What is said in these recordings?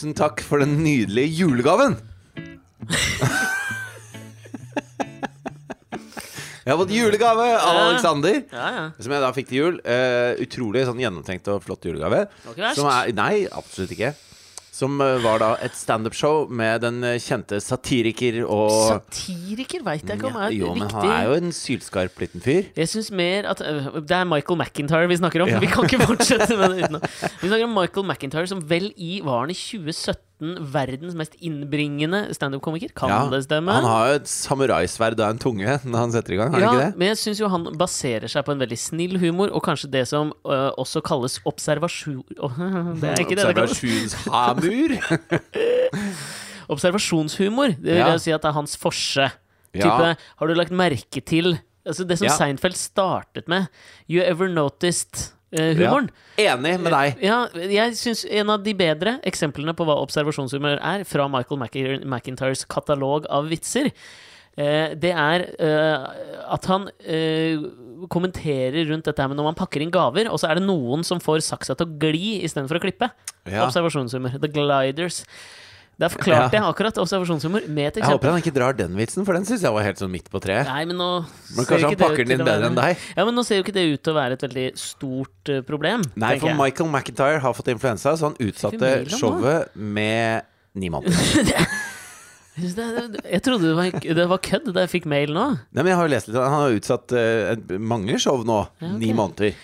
Tusen, takk for den nydelige julegaven! Jeg har fått julegave av. Alexander. Ja, ja. Som jeg da fikk til jul. Eh, utrolig sånn gjennomtenkt og flott julegave. var ikke verst. Som er, nei, absolutt ikke. Som eh, var da et standup-show med den eh, kjente satiriker og Satiriker veit jeg ikke om er Jo, men han er jo en sylskarp liten fyr. Jeg syns mer at øh, Det er Michael McIntyre vi snakker om. Ja. Vi kan ikke fortsette med det utenom. Vi snakker om Michael McIntyre, som vel i Var han i 2017 verdens mest innbringende standup-komiker? Kan Ja, det stemme? Han har jo et samuraisverd og en tunge når han setter i gang, har ja, ikke det? men jeg syns jo han baserer seg på en veldig snill humor, og kanskje det som uh, også kalles observasjon... Oh, det er ikke det det kalles. Observasjonshamur. Observasjonshumor. Det vil Ja. jeg si at det er hans forse. Type, har du lagt merke til altså Det som. Seinfeld startet med, You Ever Noticed-humoren. Enig med deg. Ja, jeg syns en av de bedre eksemplene på hva observasjonshumør er, fra Michael McIntyres katalog av vitser, eh, det er eh, at han eh, kommenterer rundt dette her med når man pakker inn gaver, og så er det noen som får saksa til å gli istedenfor å klippe. Ja. Observasjonshumør. The Gliders. Der forklarte jeg akkurat observasjonshumor med et Jeg håper han ikke drar den vitsen, for den syns jeg var helt sånn midt på treet. Nei, men nå Men ser kanskje han pakker den inn bedre enn deg? Ja, men nå ser jo ikke det ut til å være et veldig stort eh, problem. Nei, for. Michael McIntyre har fått influensa, så han utsatte showet med ni måneder. Jeg trodde det var, det var kødd da jeg fikk mail nå. Nei, men jeg har jo lest litt Han har utsatt uh, mange show nå. Ja, okay. Ni måneder.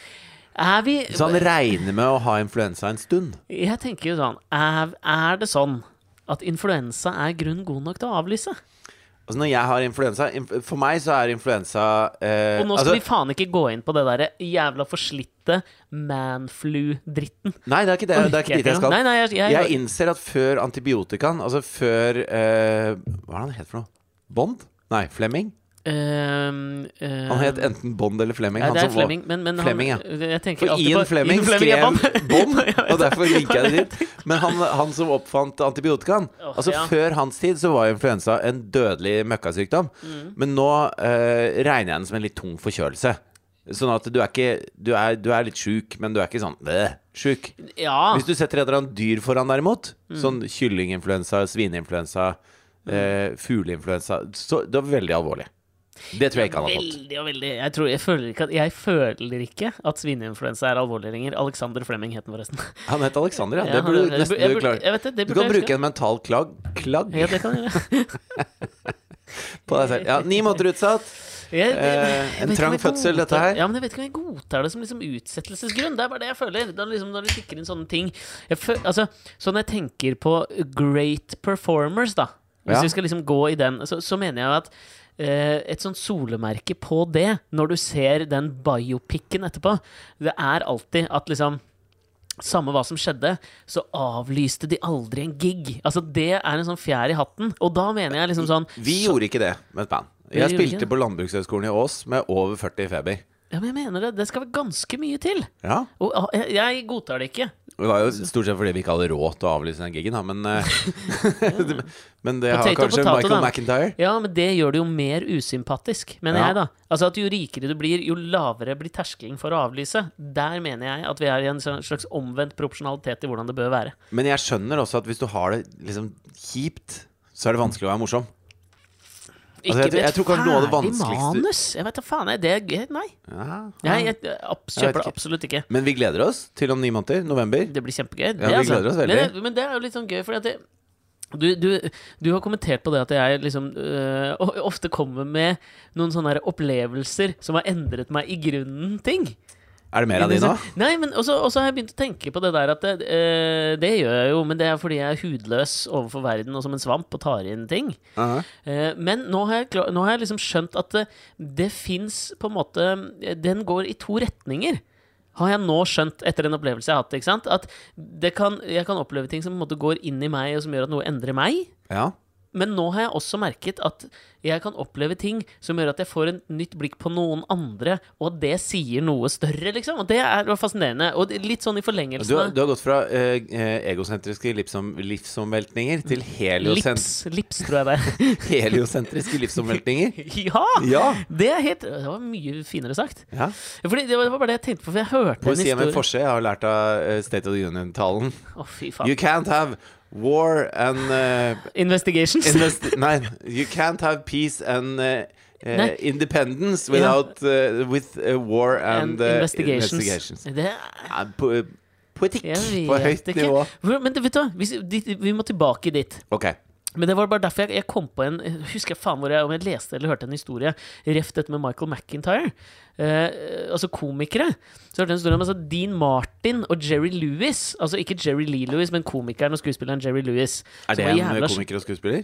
Er vi Så han regner med å ha influensa en stund. Jeg tenker jo sånn Er, er det sånn at influensa er grunn god nok til å avlyse? Altså Når jeg har influensa inf- For meg så er influensa eh, Og nå skal altså, vi faen ikke gå inn på det derre jævla forslitte manflu-dritten. Nei, det er ikke det. Det er ikke dit jeg skal. Nei, nei, jeg, jeg, Jeg innser at før antibiotikaen, altså før eh, Hva er det han het for noe? Bond? Nei, Flemming? Ehm, ehm, Han het enten Bond eller Flemming. ja, han det er Flemming, men, men Flemming, ja. han, For Ian Flemming skrev Bond. Og derfor linker jeg det dit. Men han, han som oppfant antibiotikaen oh, Altså ja. Før hans tid så var influensa en dødelig møkkasykdom. Mm. Men nå uh, regner jeg den som en litt tung forkjølelse. Sånn at du er ikke Du er, du er litt sjuk, men du er ikke sånn øh, sjuk. Ja. Hvis du setter et eller annet dyr foran, derimot, Mm. sånn kyllinginfluensa, svineinfluensa, eh, fugleinfluensa, så det er veldig alvorlig. Det tror jeg ikke han har fått. Veldig og veldig Jeg, tror, jeg, føler ikke at, jeg føler ikke at svineinfluensa er alvorlig lenger. Alexander Flemming het han forresten. Han het Alexander, ja. Det burde jeg du nesten jeg burde- klare. jeg vet det, det Du kan jeg bruke en mental klag, klagg. Ja, det kan jeg på deg selv. Ja, ni måneder utsatt. Jeg, Eh, jeg en trang fødsel, dette her. Ja, men jeg vet ikke om jeg godtar det som liksom utsettelsesgrunn. Det er bare det jeg føler. Da liksom, når du kikker inn sånne ting jeg føl, altså, Så når jeg tenker på great performers, da Hvis Ja. vi skal liksom gå i den, så, så mener jeg at et sånt solemerke på det, når du ser den biopicen etterpå, det er alltid at liksom samme hva som skjedde, så avlyste de aldri en gig. Altså Det er en sånn fjær i hatten. Og da mener jeg liksom sånn Vi så, gjorde ikke det med et band. Jeg spilte på Landbrukshøgskolen i Ås med over 40 i feber. Ja, men jeg mener det. Det skal være ganske mye til. Ja. Og ah, jeg, jeg godtar det ikke. Det var jo stort sett fordi vi ikke hadde råd til å avlyse den gigen, da, men eh, Men det har kanskje potato, Michael da. McIntyre. Ja, men det gjør det jo mer usympatisk, mener Ja. jeg, da. Altså at jo rikere du blir, jo lavere blir terskelen for å avlyse. Der mener jeg at vi er i en sånn slags omvendt proporsjonalitet i hvordan det bør være. Men jeg skjønner også at hvis du har det liksom kjipt, så er det vanskelig å være morsom. Altså, jeg- jeg tror kanskje noe av det vanskeligste- manus! Jeg vet da faen, jeg. Det er gøy. Nei. Ja, Jeg, jeg, jeg kjøper Jeg det absolutt ikke. Men vi gleder oss til om ni måneder. November. Det blir kjempegøy. Ja, vi gleder oss veldig. Men, men det er jo litt sånn gøy, fordi at det, du, du, du har kommentert på det at jeg liksom øh, ofte kommer med noen sånne opplevelser som har endret meg i grunnen ting. Er det mer av de nå? Nei, men også, også har jeg begynt å tenke på det der at det, øh, det gjør jeg jo, men det er fordi jeg er hudløs overfor verden og som en svamp og tar inn ting. Aha. Eh, Men nå har jeg, nå har jeg liksom skjønt at det, det fins på en måte Den går i to retninger. Har jeg nå skjønt etter en opplevelse jeg har hatt. ikke sant? At det kan, jeg kan oppleve ting som på en måte går inn i meg, og som gjør at noe endrer meg. Ja. Men nå har jeg også merket at jeg kan oppleve ting som gjør at jeg får et nytt blikk på noen andre, og at det sier noe større, liksom. Og det er fascinerende. Og litt sånn i Du, forlengelsen har- du har gått fra eh, egosentriske livsom, livsomveltninger til heliosentriske Lips, lips, tror jeg det er. heliosentriske livsomveltninger. ja! Ja! Det er helt Det var mye finere sagt. ja. Fordi Det var bare det jeg tenkte på, for jeg hørte en Poesi med historie forse. Jeg har lært av eh, State of the Union-talen. Oh. You can't have war and uh, Investigations. Investi Nei, you can't have peace and uh, uh, independence without eh, with eh, war and, And eh, investigations. investigations. Det er... po poetikk på høyt ikke. nivå. Men vet du hva, vi, vi må tilbake dit. Ok. Men det var bare derfor jeg, jeg kom på en jeg Husker jeg faen hvor jeg, om jeg leste eller hørte en historie ref dette med Michael McIntyre. Eh, altså komikere. Så hørte jeg en historie om altså Dean Martin og Jerry Lewis. Altså ikke Jerry Lee Lewis, men komikeren og skuespilleren Jerry Lewis. Er det en jævla komiker og skuespiller?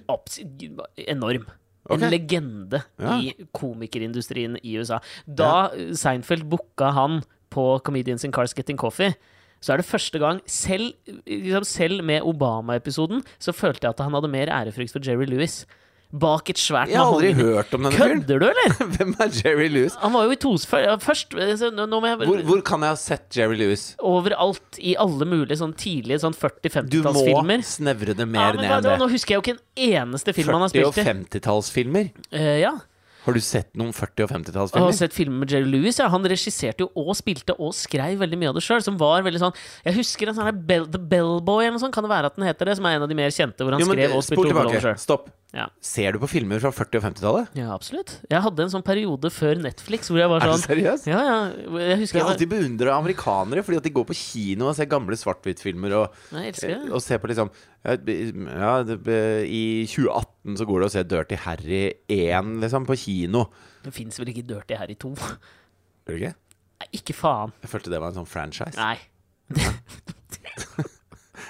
enorm. Okay. En legende Ja. i komikerindustrien i USA. Da Seinfeld booka han på Comedians in Cars Getting Coffee, så er det første gang Selv, liksom selv med Obama-episoden så følte jeg at han hadde mer ærefrykt for Jerry Lewis. Bak et svært Jeg har aldri hørt om denne fyren. Kødder du, eller? Hvem er Jerry Lewis? Han var jo i tos... Først jeg Hvor, hvor kan jeg ha sett Jerry Lewis? Overalt, i alle mulige sånn tidlige sånn Du må 40-50-tallsfilmer. snevre det Ja, mer men ned enn det. Nå husker jeg jo ikke en eneste film han har 40- og spilt i. 50-tallsfilmer? Uh, ja. Har du sett noen 40- og Jeg har sett filmer med Jerry Lewis. Ja. Han regisserte jo og spilte og skrev veldig mye av det sjøl. Som var veldig sånn Jeg husker en sånn Bell, The Bellboy eller noe sånt. Kan det være at den heter det? Som er en av de mer kjente, hvor han Jo, men skrev og spilte hovedrollen sjøl. Stopp. Ja. Ser du på filmer fra 40- og 50-tallet? ja, absolutt. Jeg hadde en sånn periode før Netflix hvor jeg var Er du sånn seriøs? Ja, ja. Jeg husker Jeg har alltid beundra amerikanere fordi at de går på kino og ser gamle svart-hvitt-filmer og, og ser på liksom Ja, I 2018 så går det å se Dirty Harry 1 liksom, på kino. Det fins vel ikke Dirty Harry 2? Gjør det ikke? Nei, ikke faen. Jeg følte det var en sånn franchise. Nei.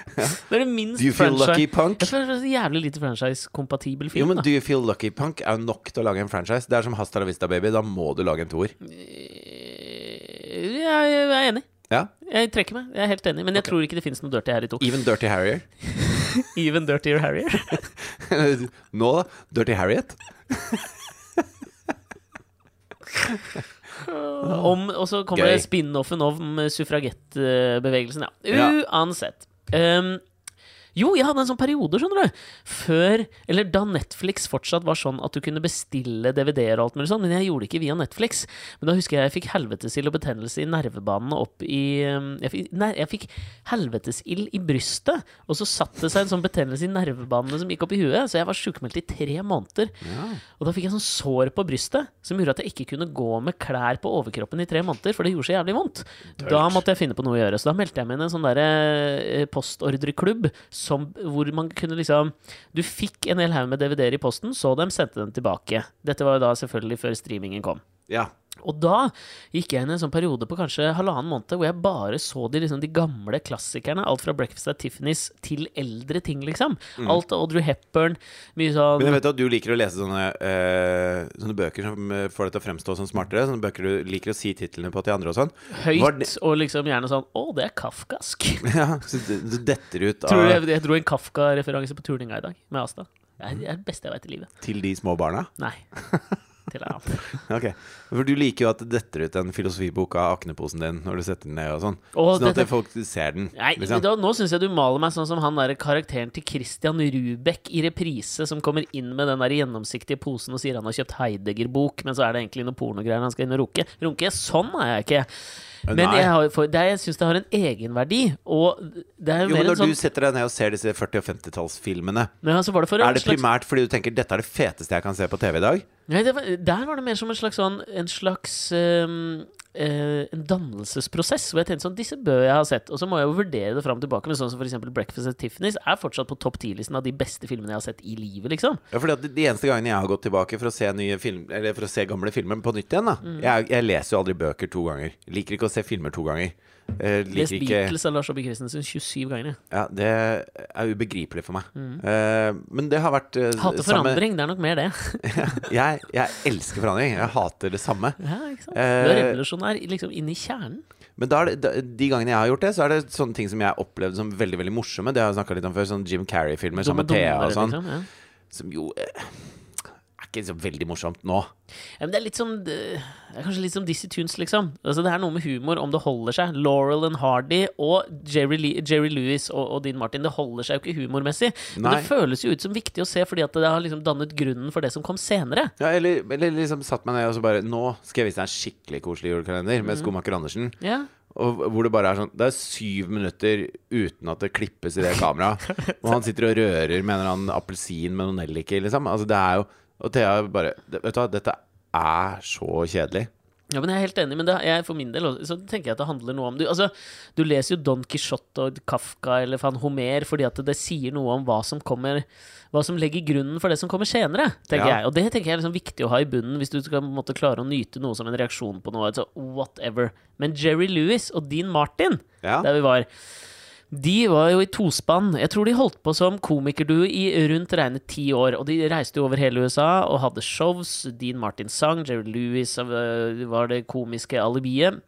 Det er det minst Do you feel franchise- lucky, punk? Jeg føler det er så jævlig lite franchise-kompatibel Jo, film. men da. Do You Feel Lucky Punk er jo nok til å lage en franchise. Det er som Hasta la Vista Baby. Da må du lage en toer. Eh, Jeg er enig. Ja. Jeg trekker meg. Jeg er helt enig. Men jeg okay. tror ikke det finnes noe Dirty Harry 2. Even Dirty Harrier. Even Dirtier Harrier. Nå, da? Dirty Harriet? Om, og så kommer det spin-offen om suffragettbevegelsen. Ja. Uansett. Um, jo, jeg hadde en sånn periode, skjønner du. Før Eller da Netflix fortsatt var sånn at du kunne bestille DVD-er og alt mulig sånn, men jeg gjorde det ikke via Netflix. Men da husker jeg jeg fikk helvetesild og betennelse i nervebanene opp i um, jeg fikk, Nei, jeg fikk helvetesild i brystet, og så satt det seg en sånn betennelse i nervebanene som gikk opp i huet, så jeg var sjukmeldt i tre måneder. Og da fikk jeg sånn sår på brystet som gjorde at jeg ikke kunne gå med klær på overkroppen i tre måneder, for det gjorde så jævlig vondt. Da måtte jeg finne på noe å gjøre. Så da meldte jeg meg inn i en sånn derre eh, postordreklubb som, hvor man kunne liksom Du fikk en hel haug med DVD-er i posten, så dem, sendte dem tilbake. Dette var jo da selvfølgelig før streamingen kom. Ja. Og da gikk jeg inn i en sånn periode på kanskje halvannen måned hvor jeg bare så de, liksom, de gamle klassikerne. Alt fra Breakfast at Tiffany's til eldre ting, liksom. Alt av Audrey Hepburn. Mye sånn Men jeg vet at du liker å lese sånne, eh, sånne bøker som eh, får deg til å fremstå som smartere. Sånne bøker du liker å si titlene på til andre og sånn. Høyt, det- og liksom gjerne sånn Å, det er kafkask. Ja, så du, detter ut Tror du av, jeg, jeg dro en Kafka-referanse på turninga i dag, med Asta. Det er det beste jeg vet i livet. til de små barna. Nei. Til en annen. Ok, For du liker jo at det detter ut en filosofibok av akneposen din når du setter den ned og sånn. Og Sånn at dette- folk ser den. Nei, liksom. da, nå syns jeg du maler meg sånn som han der karakteren til Christian Rubek i reprise, som kommer inn med den der gjennomsiktige posen og sier han har kjøpt Heidegger-bok, men så er det egentlig noe pornogreier han skal inn og runke. Runke? Sånn er jeg ikke. Men Nei. jeg, har, for, det, er- jeg syns det har en egenverdi, og det er jo Jo, men mer en Når sånn du setter deg ned og ser disse 40- og 50-tallsfilmene, Men altså, var det for en er det slags primært fordi du tenker dette er det feteste jeg kan se på TV i dag? Nei, det var, der var det mer som en slags sånn En slags ehm, eh, En dannelsesprosess. Hvor jeg tenkte sånn Disse bør jeg ha sett. Og så må jeg jo vurdere det fram og tilbake. Men sånn som for eksempel Breakfast at Tiffany's er fortsatt på topp 10-listen av de beste filmene jeg har sett i livet, liksom. Ja, fordi at De eneste gangene jeg har gått tilbake for å se nye film Eller for å se gamle filmer på nytt igjen da Mm. jeg, jeg leser jo aldri bøker to ganger. Liker ikke å se filmer to ganger. Eh, Lest Beatles av Lars Aabye Christensen 27 ganger. Ja, det er ubegripelig for meg. Eh, men det har vært uh, Mm. Hater forandring, det er nok mer det. jeg, jeg elsker forandring. Jeg hater det samme. Ja, ikke sant? Uh, Du er revolusjonær liksom inn i kjernen. Men da det, de gangene jeg har gjort det, så er det sånne ting som jeg opplevde som veldig veldig morsomme. Det har jeg snakka litt om før. Sånn Jim Carrey-filmer sammen med Thea og sånn. liksom, ja. som jo eh, ikke så veldig morsomt nå. Ja, men det er litt som Det er kanskje litt som Dizzie Tunes, liksom. Altså, det er noe med humor, om det holder seg. Laurel and Hardy og Jerry, Lee, Jerry Lewis og, og Dean Martin, det holder seg jo ikke humormessig. Men Nei. det føles jo ut som viktig å se, fordi at det har liksom dannet grunnen for det som kom senere. Ja, eller, eller liksom satt meg ned og så bare Nå skal jeg vise deg en skikkelig koselig julekalender med Skomaker Andersen. Ja. Og hvor det bare er sånn Det er syv minutter uten at det klippes i det kameraet. Og han sitter og rører med en eller annen appelsin med noen nelliker, liksom. Altså, det er jo Og Thea bare Vet du hva, dette er så kjedelig. Ja, men Jeg er helt enig, men det, jeg, for min del så tenker jeg at det handler noe om du, altså, du leser jo Don Quijote og Kafka eller fan Homer fordi at det sier noe om hva som kommer Hva som legger grunnen for det som kommer senere. tenker Ja. jeg Og det tenker jeg er liksom viktig å ha i bunnen hvis du skal måte, klare å nyte noe som en reaksjon på noe. Altså, whatever. Men Jerry Lewis og Dean Martin, Ja. der vi var de var jo i tospann. Jeg tror de holdt på som komikerduo i rundt regnet ti år. Og de reiste jo over hele USA og hadde shows. Dean Martin sang, Jerry Lewis øh, var det komiske alibiet.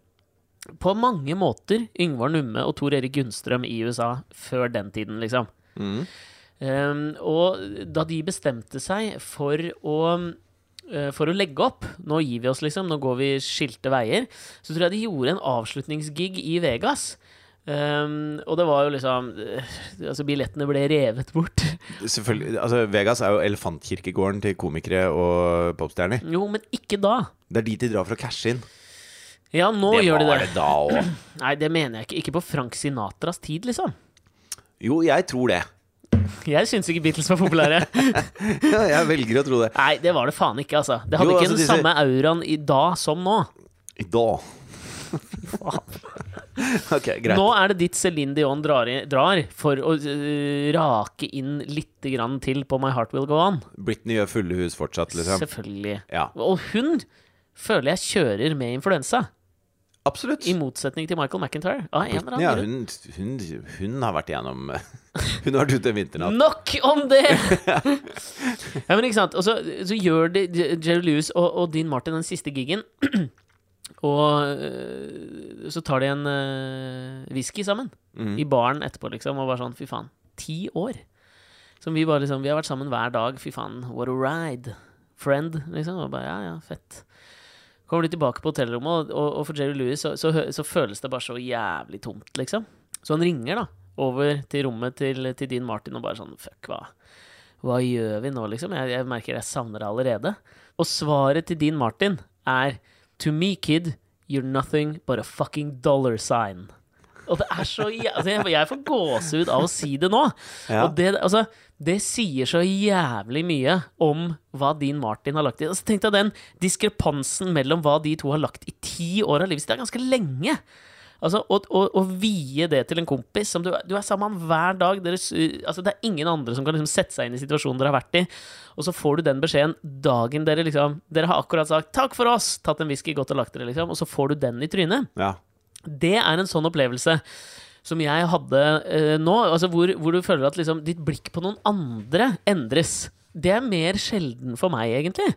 På mange måter Yngvar Numme og Tor Erik Gunnstrøm i USA før den tiden, liksom. Mm. Um, og da de bestemte seg for å eh, for å legge opp Nå gir vi oss, liksom. Nå går vi skilte veier. Så tror jeg de gjorde en avslutningsgig i Vegas. Um, og det var jo liksom eh, Altså, billettene ble revet bort. Selvfølgelig, altså Vegas er jo elefantkirkegården til komikere og popstjerner. Jo, men ikke da. Det er dit de drar for å cashe inn. Ja, nå gjør de det. det. var det da òg. Nei, det mener jeg ikke. Ikke på Frank Sinatras tid, liksom. Jo, jeg tror det. Jeg syns ikke Beatles var populære. Ja, jeg velger å tro det. Nei, det var det faen ikke, altså. Det hadde Jo, ikke altså, den disse- samme auraen i da som nå. I dag. ok, greit. Nå er det dit Céline Dion drar, i, drar for å uh, rake inn litt grann til på My Heart Will Go On. Britney gjør fulle hus fortsatt, liksom. Selvfølgelig. Ja, Og hun føler jeg kjører med influensa, absolutt. i motsetning til Michael McIntyre. Ah, Britney, Ja, hun, hun, hun har vært igjennom Hun har vært ute en vinternatt. Nok om det! ja, men ikke sant. Og så, så gjør de Jerry Lewis og, og Dean Martin den siste gigen. og øh, så tar de en øh, whisky sammen mm. i baren etterpå, liksom, og bare sånn Fy faen. Ti år. Som vi bare liksom Vi har vært sammen hver dag. Fy faen, what a ride. Friend, liksom. Og bare ja, ja, fett. Kommer de tilbake på hotellrommet, og, og, og for Jerry Lewis så, så, så føles det bare så jævlig tomt, liksom. Så han ringer, da, over til rommet til, til Dean Martin og bare sånn Fuck, hva? Hva gjør vi nå, liksom? Jeg, jeg merker jeg savner det allerede. Og svaret til Dean Martin er To me, kid, you're nothing but a fucking dollar sign. Og det er så jæ- altså jeg, jeg får gåsehud av å si det nå. Ja. Og det, altså, det sier så jævlig mye om hva Dean Martin har lagt i. Altså, tenk deg den diskrepansen mellom hva de to har lagt i ti år av livet sitt. Det er ganske lenge. Altså, å, å, å vie det til en kompis som du, du er sammen med hver dag dere, altså, Det er ingen andre som kan liksom sette seg inn i situasjonen dere har vært i. Og så får du den beskjeden dagen dere liksom Dere har akkurat sagt 'takk for oss', tatt en whisky, gått og lagt dere, liksom, og så får du den i trynet. Ja. Det er en sånn opplevelse som jeg hadde eh, nå, altså hvor, hvor du føler at liksom, ditt blikk på noen andre endres. Det er mer sjelden for meg, egentlig.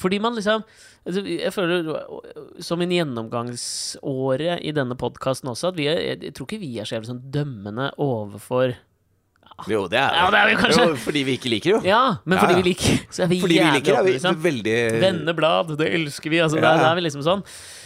Fordi man liksom altså, Jeg føler som en gjennomgangsåre i denne podkasten også, at vi er, jeg, tror ikke vi er så jævlig sånn dømmende overfor Jo, det er Ja, det er vi kanskje. Jo, fordi vi ikke liker, jo. Ja, men fordi ja. vi liker, så er vi Fordi vi jævlig liker, er vi liksom. veldig Venneblad, det elsker vi. Altså, Ja, der, ja. der er vi liksom sånn.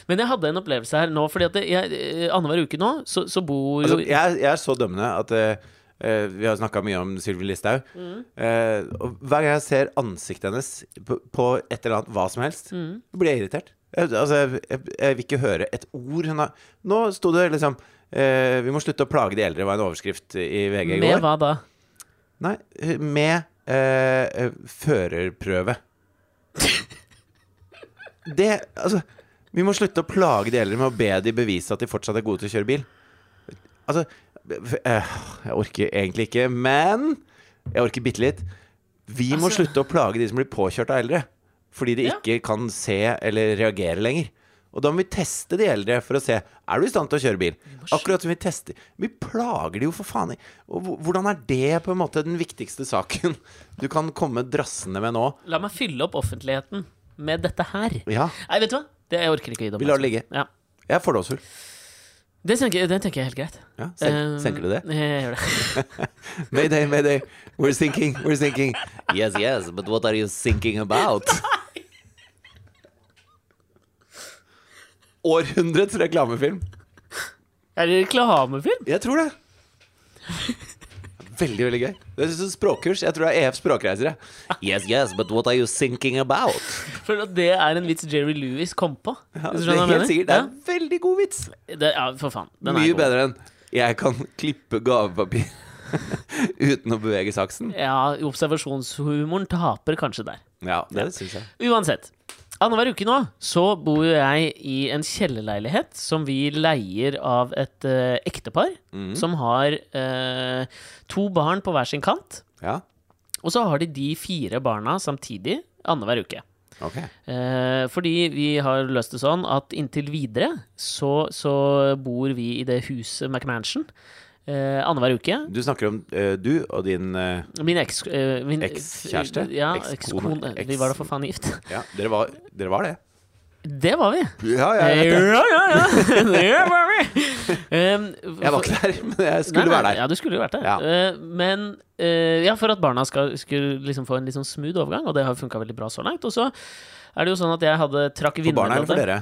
Men jeg hadde en opplevelse her nå, fordi at eh, annenhver uke nå, så, så bor Altså, jeg, jeg er så dømmende at eh, eh, Vi har snakka mye om Sylvi Listhaug. Mm. Eh, og hver gang jeg ser ansiktet hennes på, på et eller annet, hva som helst, Mm. blir jeg irritert. Jeg, altså, jeg, jeg, jeg vil ikke høre et ord hun har Nå sto det liksom eh, Vi må slutte å plage de eldre, var en overskrift i VG i går. Med hva da? Nei, med eh, førerprøve. Det Altså, vi må slutte å plage de eldre med å be de bevise at de fortsatt er gode til å kjøre bil. Altså Jeg orker egentlig ikke, men jeg orker bitte litt. Vi må Altså- slutte å plage de som blir påkjørt av eldre. Fordi de Ja. ikke kan se eller reagere lenger. Og da må vi teste de eldre for å se Er du i stand til å kjøre bil. Akkurat som vi tester Vi plager de jo for faen. Og hvordan er det på en måte den viktigste saken du kan komme drassende med nå? La meg fylle opp offentligheten med dette her. Ja, Nei, vet du hva? Det, jeg orker ikke å gi det vi lar det ligge. Ja. Jeg er fordomsfull. Det tenker, det tenker jeg er helt greit. Ja, sen um, senker du det? Jeg gjør det. Mayday, mayday, we're sinking, we're sinking. Yes, yes, but what are you thinking about? Århundrets reklamefilm. Er det reklamefilm? Jeg tror det. Veldig, veldig gøy. Det er sånn språkkurs. Jeg tror det er EF Språkreisere. Yes, yes, but what are you thinking about? Føler at det er en vits Jerry Lewis kom på. Ja, det er helt sikkert. Det er en veldig god vits. Ja, det, ja, for faen. Den Mye bedre enn jeg kan klippe gavepapir uten å bevege saksen. Ja, observasjonshumoren taper kanskje der. Ja, det syns jeg. Uansett. Annenhver uke nå så bor jo jeg i en kjellerleilighet som vi leier av et eh, ektepar Mm. som har eh, to barn på hver sin kant. Ja, Og så har de de fire barna samtidig annenhver uke. ok. Eh, fordi vi har løst det sånn at inntil videre så, så bor vi i det huset McMansion eh, annenhver uke. Du snakker om eh, du og din eh, Min eks... eh, min- Ekskjæreste? Ja, Ekskone? ekskone. Eks- Vi var da for faen gift. Ja, dere var, dere var det. Det var vi. Ja, Ja, jeg vet det. ja, ja. Det var vi. Um, Jeg var ikke der, men jeg skulle Nei, nei, være der. Ja, du skulle jo vært der. Ja. Eh, men eh, ja, for at barna skal, skulle liksom få en litt sånn smooth overgang, og det har funka veldig bra så langt. Og så er det jo sånn at jeg hadde trakk For barna eller for dere?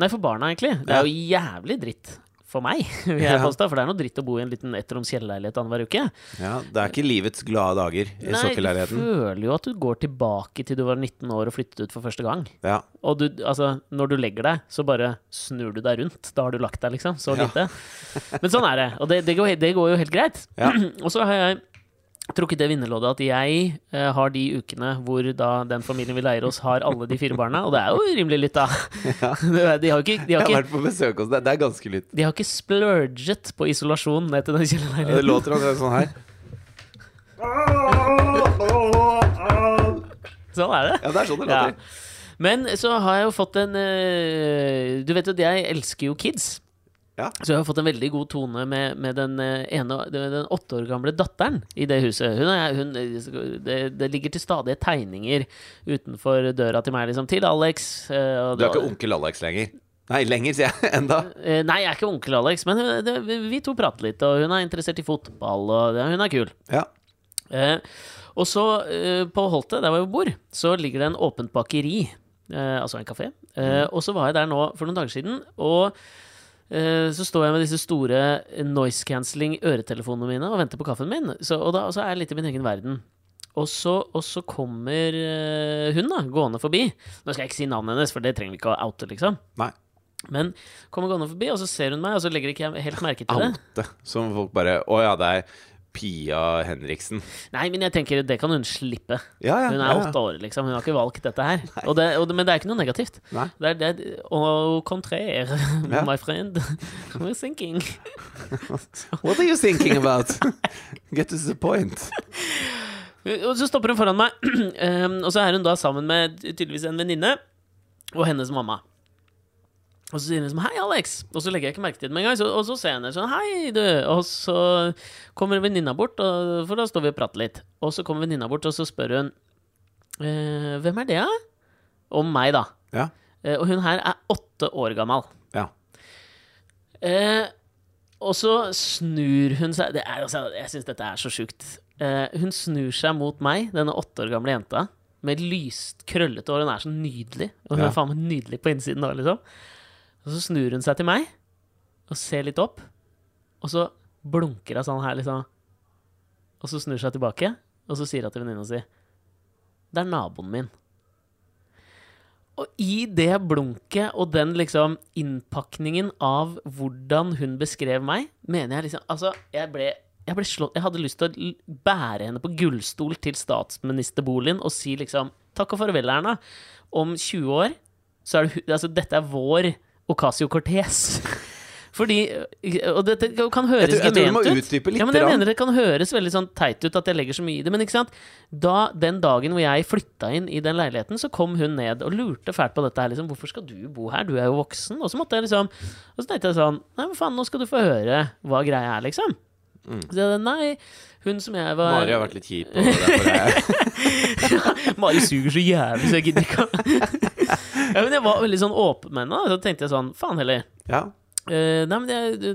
Nei, for barna, egentlig. Det er jo jævlig dritt for meg, vil jeg påstå. For det er noe dritt å bo i en liten ettroms kjellerleilighet annenhver uke. Ja, Det er ikke livets glade dager i Nei, du føler jo at du går tilbake til du var 19 år og flyttet ut for første gang. Ja. Og du, altså, når du legger deg, så bare snur du deg rundt. Da har du lagt deg, liksom. Så Ja. lite. Men sånn er det. Og det, det, går, det går jo helt greit. Ja. og så har jeg trukket det vinnerloddet at jeg eh, har de ukene hvor da den familien vi leier oss, har alle de fire barna. Og det er jo rimelig litt, da. Er- De har ikke, de Jeg har har ikke, vært på besøk hos deg. Det er ganske litt. de har ikke splurget på isolasjon ned til den Det låter omtrent sånn her. Sånn er det. Ja, det er sånn det Ja. Men så har jeg jo fått en eh, Du vet jo at jeg elsker jo kids. Ja. Så jeg har fått en veldig god tone med, med den eh, ene den åtte år gamle datteren i det huset. Hun, er, hun, det, det ligger til stadige tegninger utenfor døra til meg, liksom. Til Alex. eh, og Du er ikke onkel Alex lenger? Nei, lenger, sier jeg. Enda. Eh, Nei, jeg er ikke onkel Alex, men det, vi to prater litt, og hun er interessert i fotball, og det, hun er kul. Ja. Eh, og så, eh, på Holte, der hvor jeg bor, så ligger det en åpent bakeri. Eh, altså en kafé. Eh, og så var jeg der nå for noen dager siden, og så står jeg med disse store noise cancelling øretelefonene mine og venter på kaffen min. Så, og da så er jeg litt i min egen verden. Og så, og så kommer eh, hun da, gående forbi. Nå skal jeg ikke si navnet hennes, for det trenger vi ikke å oute, liksom. Nei. Men kommer gående forbi, og så ser hun meg, og så legger ikke jeg helt merke til det. Oute, Som folk bare Å ja, det er Pia Henriksen. Nei, men jeg tenker det kan hun slippe. Ja, ja. Hun er ja, ja. åtte år, liksom. Hun har ikke valgt dette her. Og det, og det, men det er ikke noe negativt. Nei. Det er det Au contraire, my friend. We're thinking. What are you thinking about? Get to the point. Og så stopper hun foran meg, um, og så er hun da sammen med tydeligvis en venninne og hennes mamma. Og så sier hun sånn 'Hei, Alex', og så legger jeg ikke merke til det med en gang. Så, og så ser jeg henne sånn 'Hei, du', og så kommer venninna bort, og, for da står vi og prater litt. Og så kommer venninna bort, og så spør hun eh, 'Hvem er det, da?' Om meg, da. Ja. Eh, og hun her er åtte år gammel. Ja. Eh, og så snur hun seg det er, altså, Jeg syns dette er så sjukt. Eh, hun snur seg mot meg, denne åtte år gamle jenta, med lyst, krøllete hår. Hun er så nydelig. Og hun Ja. er faen meg nydelig på innsiden òg, liksom. Og så snur hun seg til meg og ser litt opp, og så blunker hun sånn her, liksom. Og så snur hun seg tilbake, og så sier hun til venninna si Det er naboen min. Og i det blunket og den liksom innpakningen av hvordan hun beskrev meg, mener jeg liksom Altså, jeg ble, jeg ble slått Jeg hadde lyst til å bære henne på gullstol til statsministerboligen og si liksom Takk og farvel, Erna. Om 20 år så er det Altså, dette er vår Ocasio Cortez. Fordi Og dette kan høres Jeg tror- jeg tror ut. litt Ja, men jeg mener det kan høres veldig sånn teit ut at jeg legger så mye i det, men ikke sant? Da, den dagen hvor jeg flytta inn i den leiligheten, så kom hun ned og lurte fælt på dette her, liksom. Hvorfor skal du bo her? Du er jo voksen. Og så måtte jeg liksom Og så tenkte jeg sånn Nei, men faen, nå skal du få høre hva greia er, liksom. Så jeg, nei, hun som jeg var. Mari har vært litt kjip, og derfor er jeg Mari suger så jævlig, så jeg gidder ikke ja, Men jeg var veldig sånn åpen med henne. Så tenkte jeg sånn Faen heller. Ja. Uh, nei, men jeg,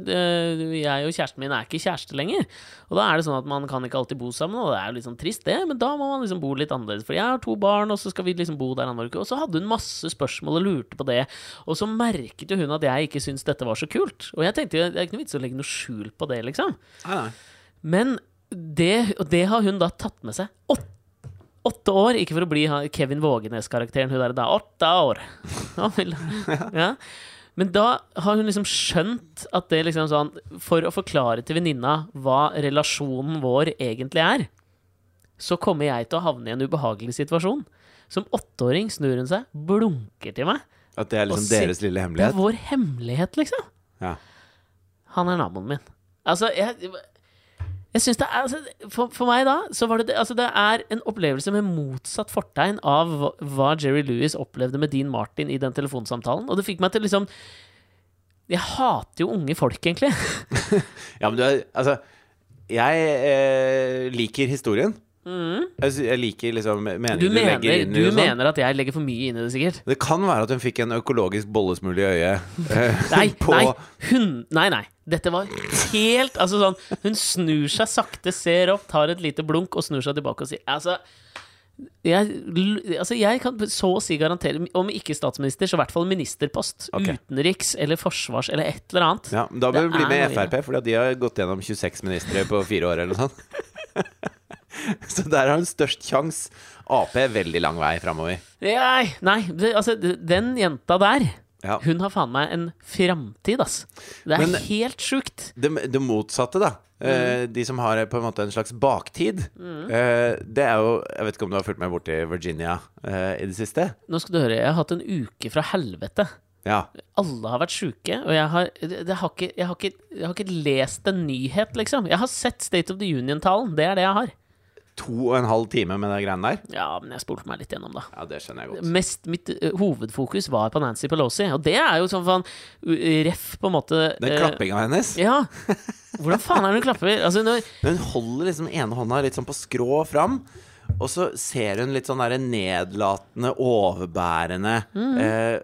jeg og kjæresten min er ikke kjæreste lenger. Og da er det sånn at man kan ikke alltid bo sammen, og det er jo litt sånn trist, det. Men da må man liksom bo litt annerledes. For jeg har to barn, og så skal vi liksom bo der annenhver uke. Og så hadde hun masse spørsmål og lurte på det. Og så merket jo hun at jeg ikke syntes dette var så kult. Og jeg tenkte jo, det er ikke noe vits å legge noe skjul på det, liksom. Nei, nei. Men det, og det har hun da tatt med seg. Åtte, åtte år, ikke for å bli Kevin Vågenes-karakteren, hun der da. Åtte år! Ja, Men da har hun liksom skjønt at det liksom sånn For å forklare til venninna hva relasjonen vår egentlig er, så kommer jeg til å havne i en ubehagelig situasjon. Som åtteåring snur hun seg, blunker til meg. At det er liksom deres lille Det er vår hemmelighet, liksom. Ja. Han er naboen min. Altså, jeg jeg synes det er, altså, for, for meg da så var det, altså, det er en opplevelse med motsatt fortegn av hva Jerry Lewis opplevde med Dean Martin i den telefonsamtalen. Og det fikk meg til liksom Jeg hater jo unge folk, egentlig. Ja, men du er Altså, jeg eh, liker historien. Jeg, jeg liker liksom meningen Du du, mener, legger inn du sånn. mener at jeg legger for mye inn i det, sikkert? Det kan være at hun fikk en økologisk bollesmule i øyet. Nei, nei, hun Nei, nei. Dette var helt Altså sånn Hun snur seg sakte, ser opp, tar et lite blunk og snur seg tilbake og sier Altså jeg, altså jeg kan så å si garantere, om ikke statsminister, så i hvert fall ministerpost. Okay. Utenriks eller forsvars eller et eller annet. Ja, Da bør vi bli med Frp, for de har gått gjennom 26 ministre på fire år eller noe sånt. Så der har hun størst sjanse. Ap er veldig lang vei framover. Nei, nei det, altså, den jenta der, Ja. hun har faen meg en framtid, ass. Det er Men- helt sjukt. Det, det motsatte, da. Eh, de som har på en måte en slags baktid. Eh, det er jo Jeg vet ikke om du har fulgt meg borti Virginia eh, i det siste? Nå skal du høre, jeg har hatt en uke fra helvete. Ja. alle har vært sjuke, og jeg har, har ikke, jeg, har ikke, jeg har ikke lest en nyhet, liksom. Jeg har sett State of the Union-talen. Det er det jeg har. To og en halv time med de greiene der. Ja, men jeg spolte meg litt gjennom, da. Ja, det skjønner jeg godt. Mest Mitt uh, hovedfokus var på Nancy Pelosi, og det er jo sånn faen ref, på en måte Den uh, klappinga hennes. Ja. Hvordan faen er det hun klapper? Altså, når, Hun holder liksom ene hånda litt sånn på skrå fram. Og så ser hun litt sånn der nedlatende, overbærende eh,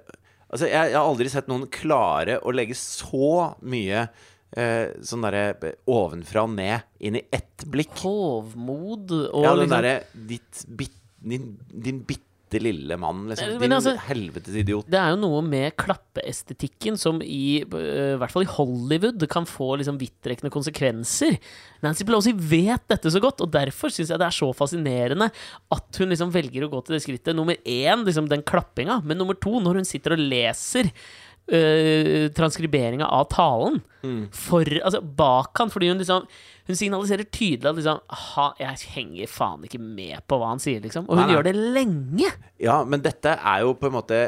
Altså, jeg, jeg har aldri sett noen klare å legge så mye eh, sånn derre ovenfra og ned inn i ett blikk. hovmod og Ja, den liksom derre ditt bit, din, din bitte lille mann, liksom. Men Din altså- helvetes idiot. Det er jo noe med klappeestetikken som i, i hvert fall i Hollywood kan få liksom vidtrekkende konsekvenser. Nancy Pelosi vet dette så godt, og derfor syns jeg det er så fascinerende at hun liksom velger å gå til det skrittet. Nummer én, liksom den klappinga, men nummer to, når hun sitter og leser øh, transkriberinga av talen for, altså, bak han, fordi hun liksom Hun signaliserer tydelig at liksom Jeg henger faen ikke med på hva han sier, liksom. Og hun Nei, nei. gjør det lenge! Ja, men dette er jo på en måte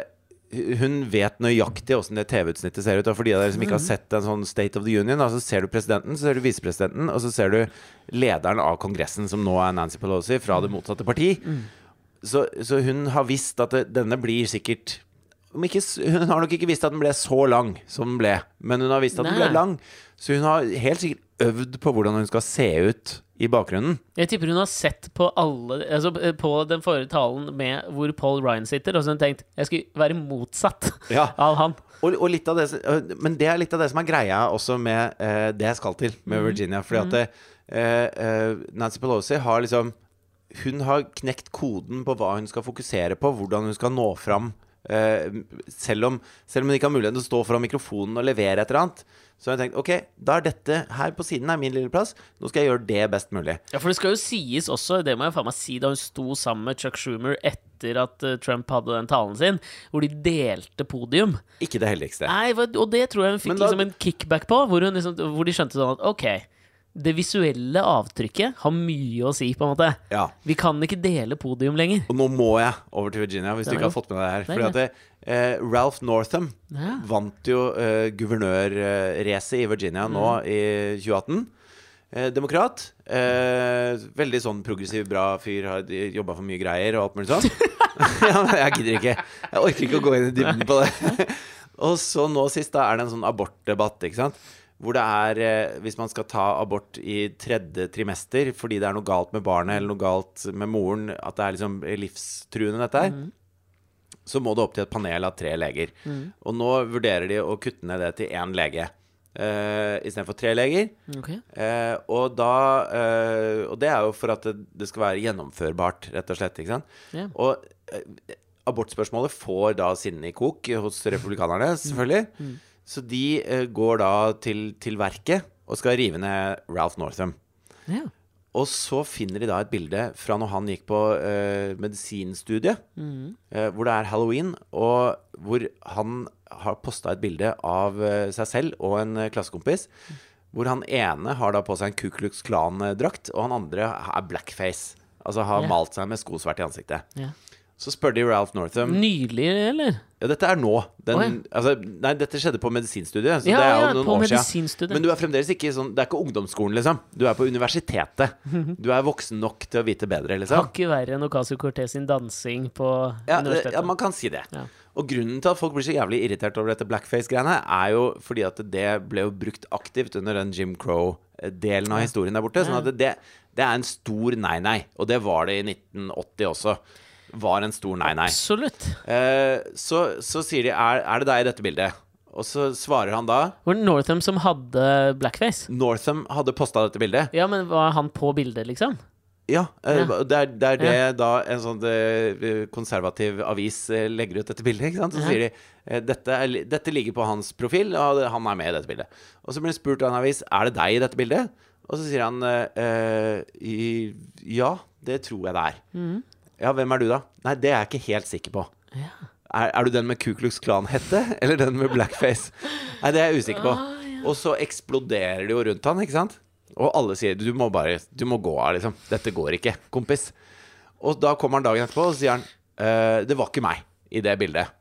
hun vet nøyaktig åssen det TV-utsnittet ser ut. Og for de av dere som ikke har sett en sånn State of the Union, så ser du presidenten, så ser du visepresidenten, og så ser du lederen av Kongressen, som nå er Nancy Pelosi, fra det motsatte parti. Så, så hun har visst at det, denne blir sikkert ikke, Hun har nok ikke visst at den ble så lang som den ble, men hun har visst at den ble lang. Så hun har helt sikkert øvd på hvordan hun skal se ut i bakgrunnen. Jeg tipper hun har sett på alle Altså eh, på den forrige talen med hvor Paul Ryan sitter, og så har hun tenkt jeg skulle være motsatt Ja. av han. Og, og det, men det er litt av det som er greia også med eh, det jeg skal til med Virginia. Fordi at det, eh, eh, Nancy Pelosi har liksom Hun har knekt koden på hva hun skal fokusere på, hvordan hun skal nå fram. Eh, selv, om, selv om hun ikke har muligheten til å stå foran mikrofonen og levere et eller annet. Så har jeg tenkt ok, da er dette her på siden er min lille plass. Nå skal jeg gjøre det best mulig. Ja, for det skal jo sies også, det må jeg faen meg si, da hun sto sammen med Chuck Schumer etter at eh, Trump hadde den talen sin, hvor de delte podium. Ikke det heldigste. Nei, og det tror jeg hun fikk da- liksom en kickback på, hvor, liksom, hvor de skjønte sånn at ok, det visuelle avtrykket har mye å si, på en måte. Ja. Vi kan ikke dele podium lenger. Og nå må jeg over til Virginia, hvis Den du ikke har fått med deg det her. Fordi at det, eh, Ralph Northam Ja. vant jo eh, guvernørracet i Virginia nå Mm. i 2018. Eh, demokrat. Eh, veldig sånn progressiv, bra fyr. Har jobba for mye greier og alt mulig sånt. ja, jeg gidder ikke. Jeg orker ikke å gå inn i dybden på det. og så nå sist da er det en sånn abortdebatt, ikke sant. Hvor det er, eh, hvis man skal ta abort i tredje trimester fordi det er noe galt med barnet eller noe galt med moren, at det er liksom livstruende, dette her. så må det opp til et panel av tre leger. Og nå vurderer de å kutte ned det til én lege uh, istedenfor tre leger. Okay. Uh, og da uh, Og det er jo for at det, det skal være gjennomførbart, rett og slett. Ikke sant? Yeah. Og uh, abortspørsmålet får da sinnet i kok hos republikanerne, selvfølgelig. Så de eh, går da til, til verket og skal rive ned Ralph Northam. Ja. Og så finner de da et bilde fra når han gikk på uh, medisinstudiet, eh, hvor det er halloween, og hvor han har posta et bilde av uh, seg selv og en klassekompis. Hvor han ene har da på seg en Ku Klux Klan-drakt, og han andre er blackface. Altså har Ja. malt seg med skosvert i ansiktet. Ja. Så spør de Ralph Northam Nylig, eller? Ja, dette er nå. Den, oh, ja. altså, nei, dette skjedde på medisinstudiet, så Ja, det er jo ja, noen på år siden. Men du er fremdeles ikke sånn Det er ikke ungdomsskolen, liksom. Du er på universitetet. Du er voksen nok til å vite bedre, liksom. Hakket verre enn Ocasio Cortez sin dansing på Ja, det, universitetet. ja, man kan si det. Og grunnen til at folk blir så jævlig irritert over dette blackface-greiene, er jo fordi at det ble jo brukt aktivt under den Jim Crow-delen av historien der borte. Sånn at det, det er en stor nei-nei. Og det var det i 1980 også. Var en stor nei-nei. Absolutt. Eh, så, så sier de er, er det deg i dette bildet? Og så svarer han da Var det Northam som hadde blackface? Northam hadde posta dette bildet. Ja, men var han på bildet, liksom? Ja, eh, Ja. Det, er, det er det da en sånn eh, konservativ avis eh, legger ut dette bildet. Så Ja. sier de dette, er, dette ligger på hans profil, og han er med i dette bildet. Og så blir han spurt av en avis er det deg i dette bildet. Og så sier han eh, i, ja, det tror jeg det er. Mm. Ja, hvem er du, da? Nei, det er jeg ikke helt sikker på. Ja. Er, er du den med Ku Klux Klan-hette, eller den med blackface? Nei, det er jeg usikker på. Ah, ja. Og så eksploderer det jo rundt han, ikke sant? Og alle sier du må bare Du må gå av, liksom. Dette går ikke, kompis. Og da kommer han dagen etterpå og sier han «Eh, det var ikke meg i det bildet.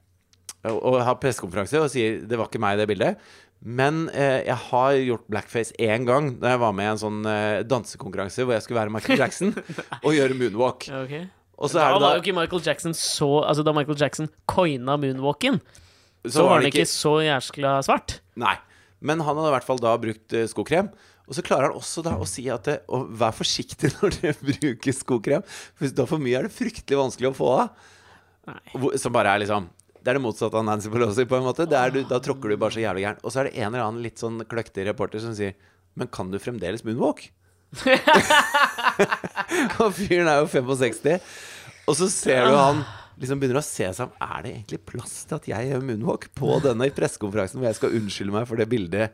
Og, har pressekonferanse og sier det var ikke meg i det bildet. Men eh, jeg har gjort blackface én gang da jeg var med i en sånn eh, dansekonkurranse hvor jeg skulle være Michael Jackson og gjøre moonwalk. Ok. Så Da var da jo ikke Michael Jackson så Altså, da Michael Jackson coina moonwalken, så, var var han ikke så jæskla svart. Nei. Men han hadde i hvert fall da brukt eh, skokrem. Og så klarer han også da å si at det, og vær forsiktig når du bruker skokrem. For hvis du har for mye, er det fryktelig vanskelig å få av. Som bare er liksom Det er det motsatte av Nancy Pelosi, på en måte. Du, da tråkker du bare så jævlig gæren. Og så er det en eller annen litt sånn kløktig reporter som sier Men kan du fremdeles moonwalk? og fyren er jo 65. Og så ser du han liksom begynner å se seg om Er det egentlig plass til at jeg gjør moonwalk på denne pressekonferansen hvor jeg skal unnskylde meg for det bildet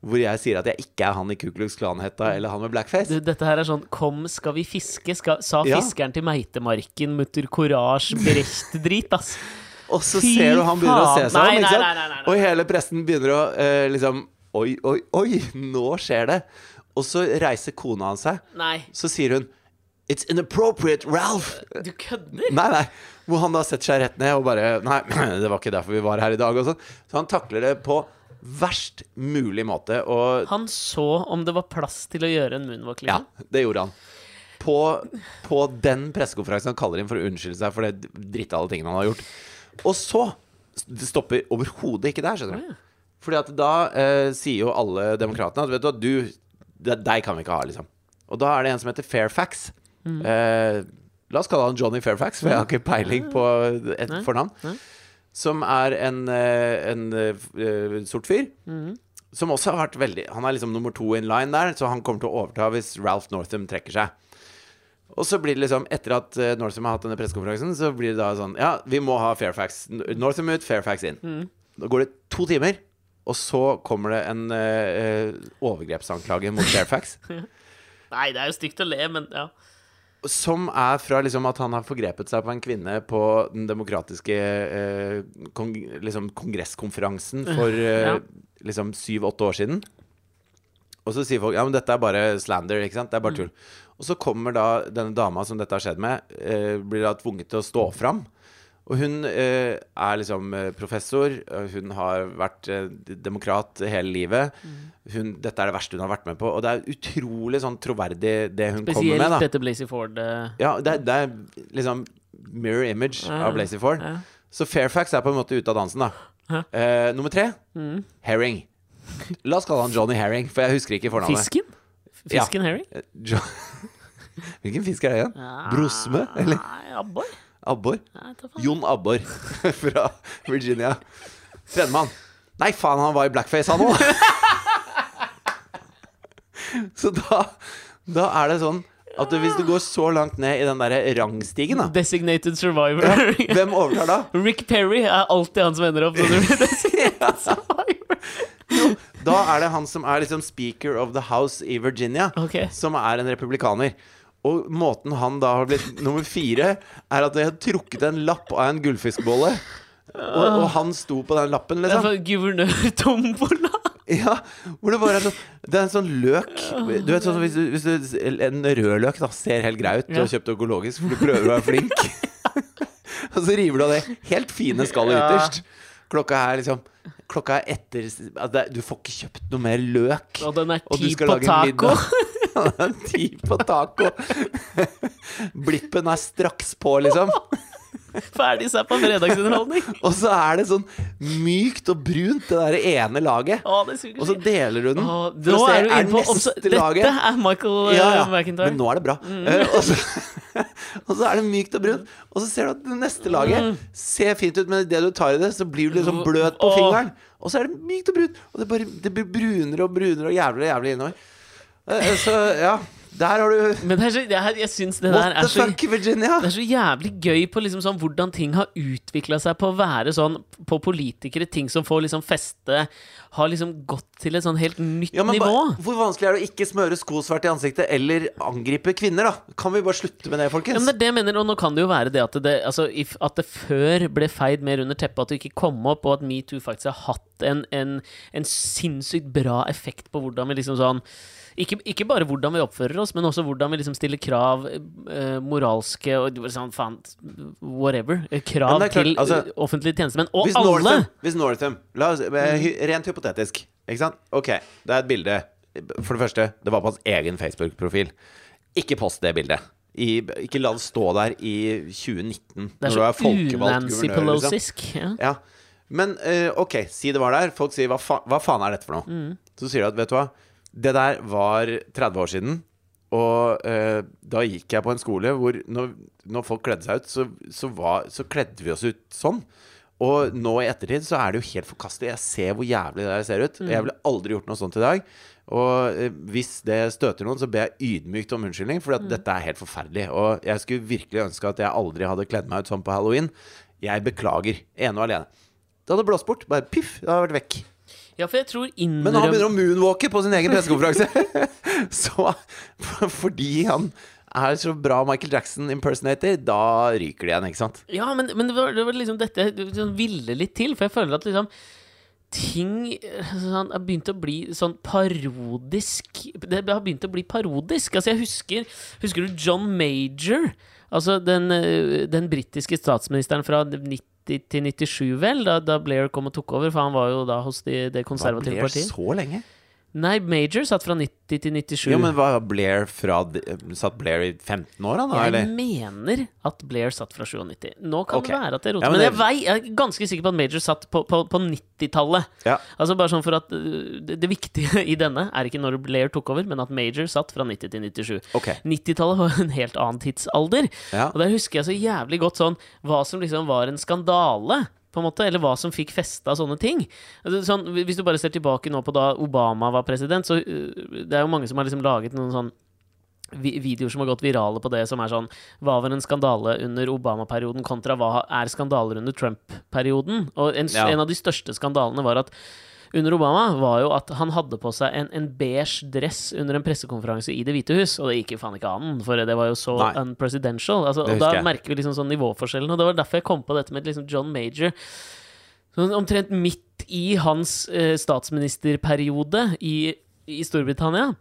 hvor jeg sier at jeg ikke er han i Ku Klux Klan-hetta eller han med blackface? Du, dette her er sånn Kom, skal vi fiske? Skal, sa Ja. fiskeren til Meitemarken, mutter Courage, Brecht-drit, ass. Og så Fy ser du han begynner å se seg om, ikke sant? Og hele pressen begynner å eh, liksom Oi, oi, oi, nå skjer det. Og så reiser kona hans seg. Nei, Så sier hun It's inappropriate, Ralph! du kødder? Nei, nei. Hvor han da setter seg rett ned og bare Nei, det var ikke derfor vi var her i dag. Og sånn. Så han takler det på verst mulig måte. Og Han så om det var plass til å gjøre en moonwalk, ja, liksom. det gjorde han. På, på den pressekonferansen han kaller inn for å unnskylde seg for det dritt alle tingene han har gjort. Og så Det stopper overhodet ikke der, skjønner du. Fordi at da eh, sier jo alle demokratene at vet du hva, du Deg kan vi ikke ha, liksom. Og da er det en som heter Fairfax. Eh, la oss kalle han Johnny Fairfax, for jeg har ikke peiling på et fornavn. Som er en, en, en eh, sort fyr. Som også har vært veldig Han er liksom nummer to in line der, så han kommer til å overta hvis Ralph Northam trekker seg. Og så blir det liksom, etter at eh, Northam har hatt denne pressekonferansen, så blir det da sånn Ja, vi må ha Fairfax. Northam ut, Fairfax inn. Da går det to timer, og så kommer det en eh, overgrepsanklage mot Fairfax. Nei, det er jo stygt å le, men ja. Som er fra liksom at han har forgrepet seg på en kvinne på den demokratiske uh, kong, liksom kongresskonferansen for uh, Ja. liksom syv-åtte år siden. Og så sier folk ja, men dette er bare slander, ikke sant? Det er bare tull. Og så kommer da denne dama som dette har skjedd med, blir da tvunget til å stå fram. Og hun eh, er liksom eh, professor, hun har vært eh, demokrat hele livet. Hun, dette er det verste hun har vært med på. Og det er utrolig sånn troverdig det hun kommer med. Spesielt dette Blazy Ford eh, ja, det det er liksom mirror image Ja. av Blazy Ford. ja. Så Fairfax er på en måte ute av dansen, da. Ja. Eh, nummer tre Mm. Herring. La oss kalle han Johnny Herring, for jeg husker ikke fornavnet. Fisken? Fisken ja. Herring? Hvilken fisk er det igjen? Brosme, eller? Abbor? Abbor? Jon Abbor fra Virginia. Tredjemann. Nei, faen, han var i blackface, han òg! Så da, da er det sånn at hvis du går så langt ned i den der rangstigen, da Designated survivor. Hvem overtar da? Rick Perry er alltid han som ender opp som designated survivor. Da er det han som er liksom speaker of the house i Virginia, okay. som er en republikaner. Og måten han da har blitt nummer fire, er at de har trukket en lapp av en gullfiskbolle. Og, og han sto på den lappen, liksom. for guvernør Tombola. Ja, hvor det bare er sånn Det er en sånn løk Du vet sånn hvis, du, hvis du, En rød løk da ser helt grei ut Du har kjøpt økologisk For du prøver å være flink Og så river du av det helt fine skallet Ja. ytterst Klokka er liksom Klokka er etter altså Du får ikke kjøpt noe mer løk Og den er du ti på taco. Ti på taco Blippen er straks på liksom Ferdig zappa på fredagsunderholdning. Og så er det sånn mykt og brunt Det der ene laget Å, Og så deler du den Å, For å se, er på neste obs- laget Dette er Michael uh, ja, ja. McIntyre. Men nå er det bra. Mm. Uh, og, så, og så er det mykt og brunt. Og så ser du at det neste laget ser fint ut, men idet du tar i det, så blir du liksom bløt på Mm. Åh. fingeren. Og så er det mykt og brunt. Og det, bare, det blir brunere og brunere og jævlig og jævlig innover. Eh, Så ja, der har du Men det er så, jeg, jeg syns det der er the så fuck, Virginia? det er så jævlig gøy på liksom sånn hvordan ting har utvikla seg på å være sånn på politikere. Ting som får liksom feste, har liksom gått til et sånn helt nytt Ja, nivå. hvor vanskelig er det å ikke smøre skosvert i ansiktet eller angripe kvinner, da? Kan vi bare slutte med det, folkens? Ja, men det er det jeg mener, og nå kan det jo være det at det, altså, if, at det før ble feid mer under teppet, at det ikke kom opp, og at metoo faktisk har hatt en, en, en sinnssykt bra effekt på hvordan vi liksom sånn ikke, ikke bare hvordan vi oppfører oss, men også hvordan vi liksom stiller krav, eh, moralske og sånn, faen, whatever. eh, Krav klart, til altså, eh, offentlige tjenestemenn. Og Hvis alle! Northam, hvis Northam la oss, eh, Rent hypotetisk, ikke sant? Ok, det er et bilde For det første, det var på hans egen Facebook-profil. Ikke post det bildet. I, ikke la det stå der i 2019, Det er når du er folkevalgt guvernør. Liksom. Ja. Ja. Men uh, ok, si det var der. Folk sier hva, fa hva faen er dette for noe? Mm. Så sier de at vet du hva, det der var 30 år siden. Og uh, da gikk jeg på en skole hvor når, når folk kledde seg ut, så, så, var, så kledde vi oss ut sånn. Og nå i ettertid så er det jo helt forkastelig. Jeg ser hvor jævlig det ser ut. Jeg ville aldri gjort noe sånt i dag. Og eh, hvis det støter noen, så ber jeg ydmykt om unnskyldning, for at dette er helt forferdelig. Og jeg skulle virkelig ønske at jeg aldri hadde kledd meg ut sånn på halloween. Jeg beklager. Ene og alene. Det hadde blåst bort. Bare piff, det hadde vært vekk. ja, for jeg tror Men han begynner å moonwalke på sin egen pressekonferanse, så Fordi han er så bra Michael Jackson-impersonator, da ryker det igjen, ikke sant? Ja, men, men det, var, det var liksom dette jeg liksom ville litt til, for jeg føler at liksom Ting eh, sånn, har begynt å bli sånn parodisk Det har begynt å bli parodisk. Altså, jeg husker Husker du John Major? Altså den, eh, den britiske statsministeren fra 90 til 97, vel, da, da Blair kom og tok over, for han var jo da hos de, det Var konservative Blair partiet. så lenge? Nei, Major satt fra 90 til 97. Jo, men var Blair fra Satt Blair i 15 år, da, Jeg eller? mener at Blair satt fra 97. Nå kan okay. det være at jeg roter. Ja, men men jeg, vei, jeg er ganske sikker på at Major satt på, på, på 90-tallet. Ja. Altså bare sånn for at uh, det, det viktige i denne er ikke når Blair tok over, men at Major satt fra 90 til 97. Okay. 90-tallet var en helt annen tidsalder. Ja. Og der husker jeg så jævlig godt sånn hva som liksom var en skandale. På en måte, Eller hva som fikk festa sånne ting. Altså, sånn, hvis du bare ser tilbake nå på da Obama var president, så uh, det er jo mange som har liksom laget noen sånn videoer som har gått virale på det, som er sånn Hva var en skandale under Obama-perioden kontra hva er skandaler under Trump-perioden? Og en, Ja. en av de største skandalene var at under Obama var jo at han hadde på seg en, en beige dress under en pressekonferanse i Det hvite hus, og det gikk jo faen ikke an, for det var jo så Nei. unpresidential. Altså, og da jeg. merker vi liksom sånn nivåforskjellen, og det var derfor jeg kom på dette med liksom John Major. Sånn omtrent midt i hans eh, statsministerperiode i, i Storbritannia,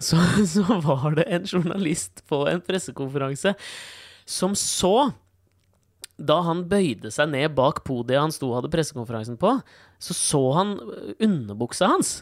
så, så var det en journalist på en pressekonferanse som så Da han bøyde seg ned bak podiet han sto og hadde pressekonferansen på, så så han underbuksa hans.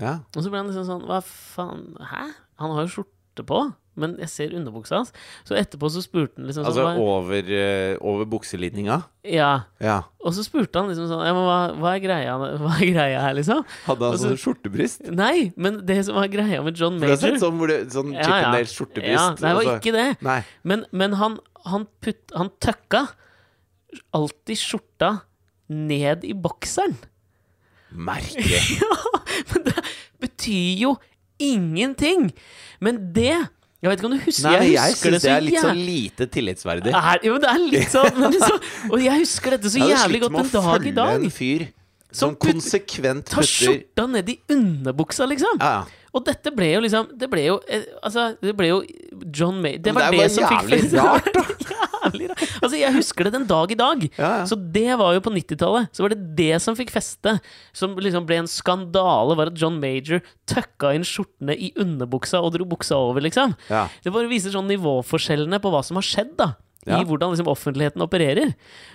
Ja. Og så ble han liksom sånn Hva faen? Hæ? Han har jo skjorte på. men jeg ser underbuksa hans. Så etterpå så spurte han liksom sånn Altså over, uh, over bukselinninga? Ja. Ja. Og så spurte han liksom sånn ja, men hva, hva, er greia, hva er greia her, liksom? Hadde han så- sånn skjortebryst? Nei, men det som var greia med John For du har Major sett sånn, hvor det, sånn Ja, ja. Ja, det var altså. ikke det. Nei. Men, men han, han, putt, han tøkka alltid skjorta ned i bokseren. Merkelig. Men det betyr jo ingenting! Men det Jeg vet ikke om du husker Nei, Jeg jeg husker syns det det er litt sånn lite tillitsverdig. er, jo, det er litt sånn men liksom, Og jeg husker dette så jævlig Jeg hadde jævlig slitt godt med en å med å følge en fyr Som som putter- konsekvent Ta putter skjorta ned i underbuksa, liksom! ja, ja. Og dette ble jo liksom Det ble jo eh, Altså, det ble jo John May Det var det det, som fikk Det var jævlig rart, da. jævlig rart. Altså, jeg husker det den dag i dag. Ja, ja. Så det var jo på 90-tallet. Så var det det som fikk feste. Som liksom ble en skandale, var at John Major tøkka inn skjortene i underbuksa og dro buksa over, liksom. Ja. Det bare viser sånn nivåforskjellene på hva som har skjedd, da. I hvordan liksom offentligheten opererer.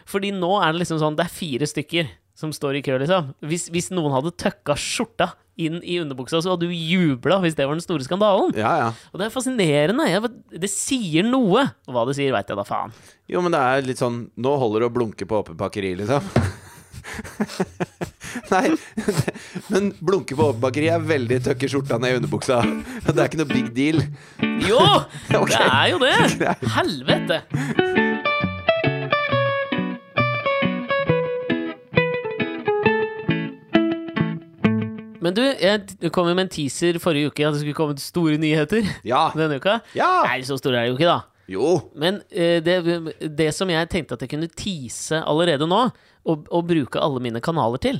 Fordi nå er det liksom sånn Det er fire stykker som står i kø, liksom. Hvis, hvis noen hadde tøkka skjorta inn i underbuksa, så hadde du jubla hvis det var den store skandalen. ja, ja. Og det er fascinerende. Jeg, det sier noe. Og hva det sier, veit jeg da faen. Jo, men det er litt sånn Nå holder det å blunke på åpent bakeri, liksom. Nei, men blunke på åpent bakeri er veldig tøkke skjorta ned i underbuksa. Det er ikke noe big deal. Jo! okay. Det er jo det! Helvete! Men du, jeg kom jo med en teaser forrige uke at det skulle komme store nyheter Ja. denne uka. Ja. Nei, så store er det jo ikke, da. Jo. Men eh, det, det som jeg tenkte at jeg kunne tease allerede nå, og, å, bruke alle mine kanaler til,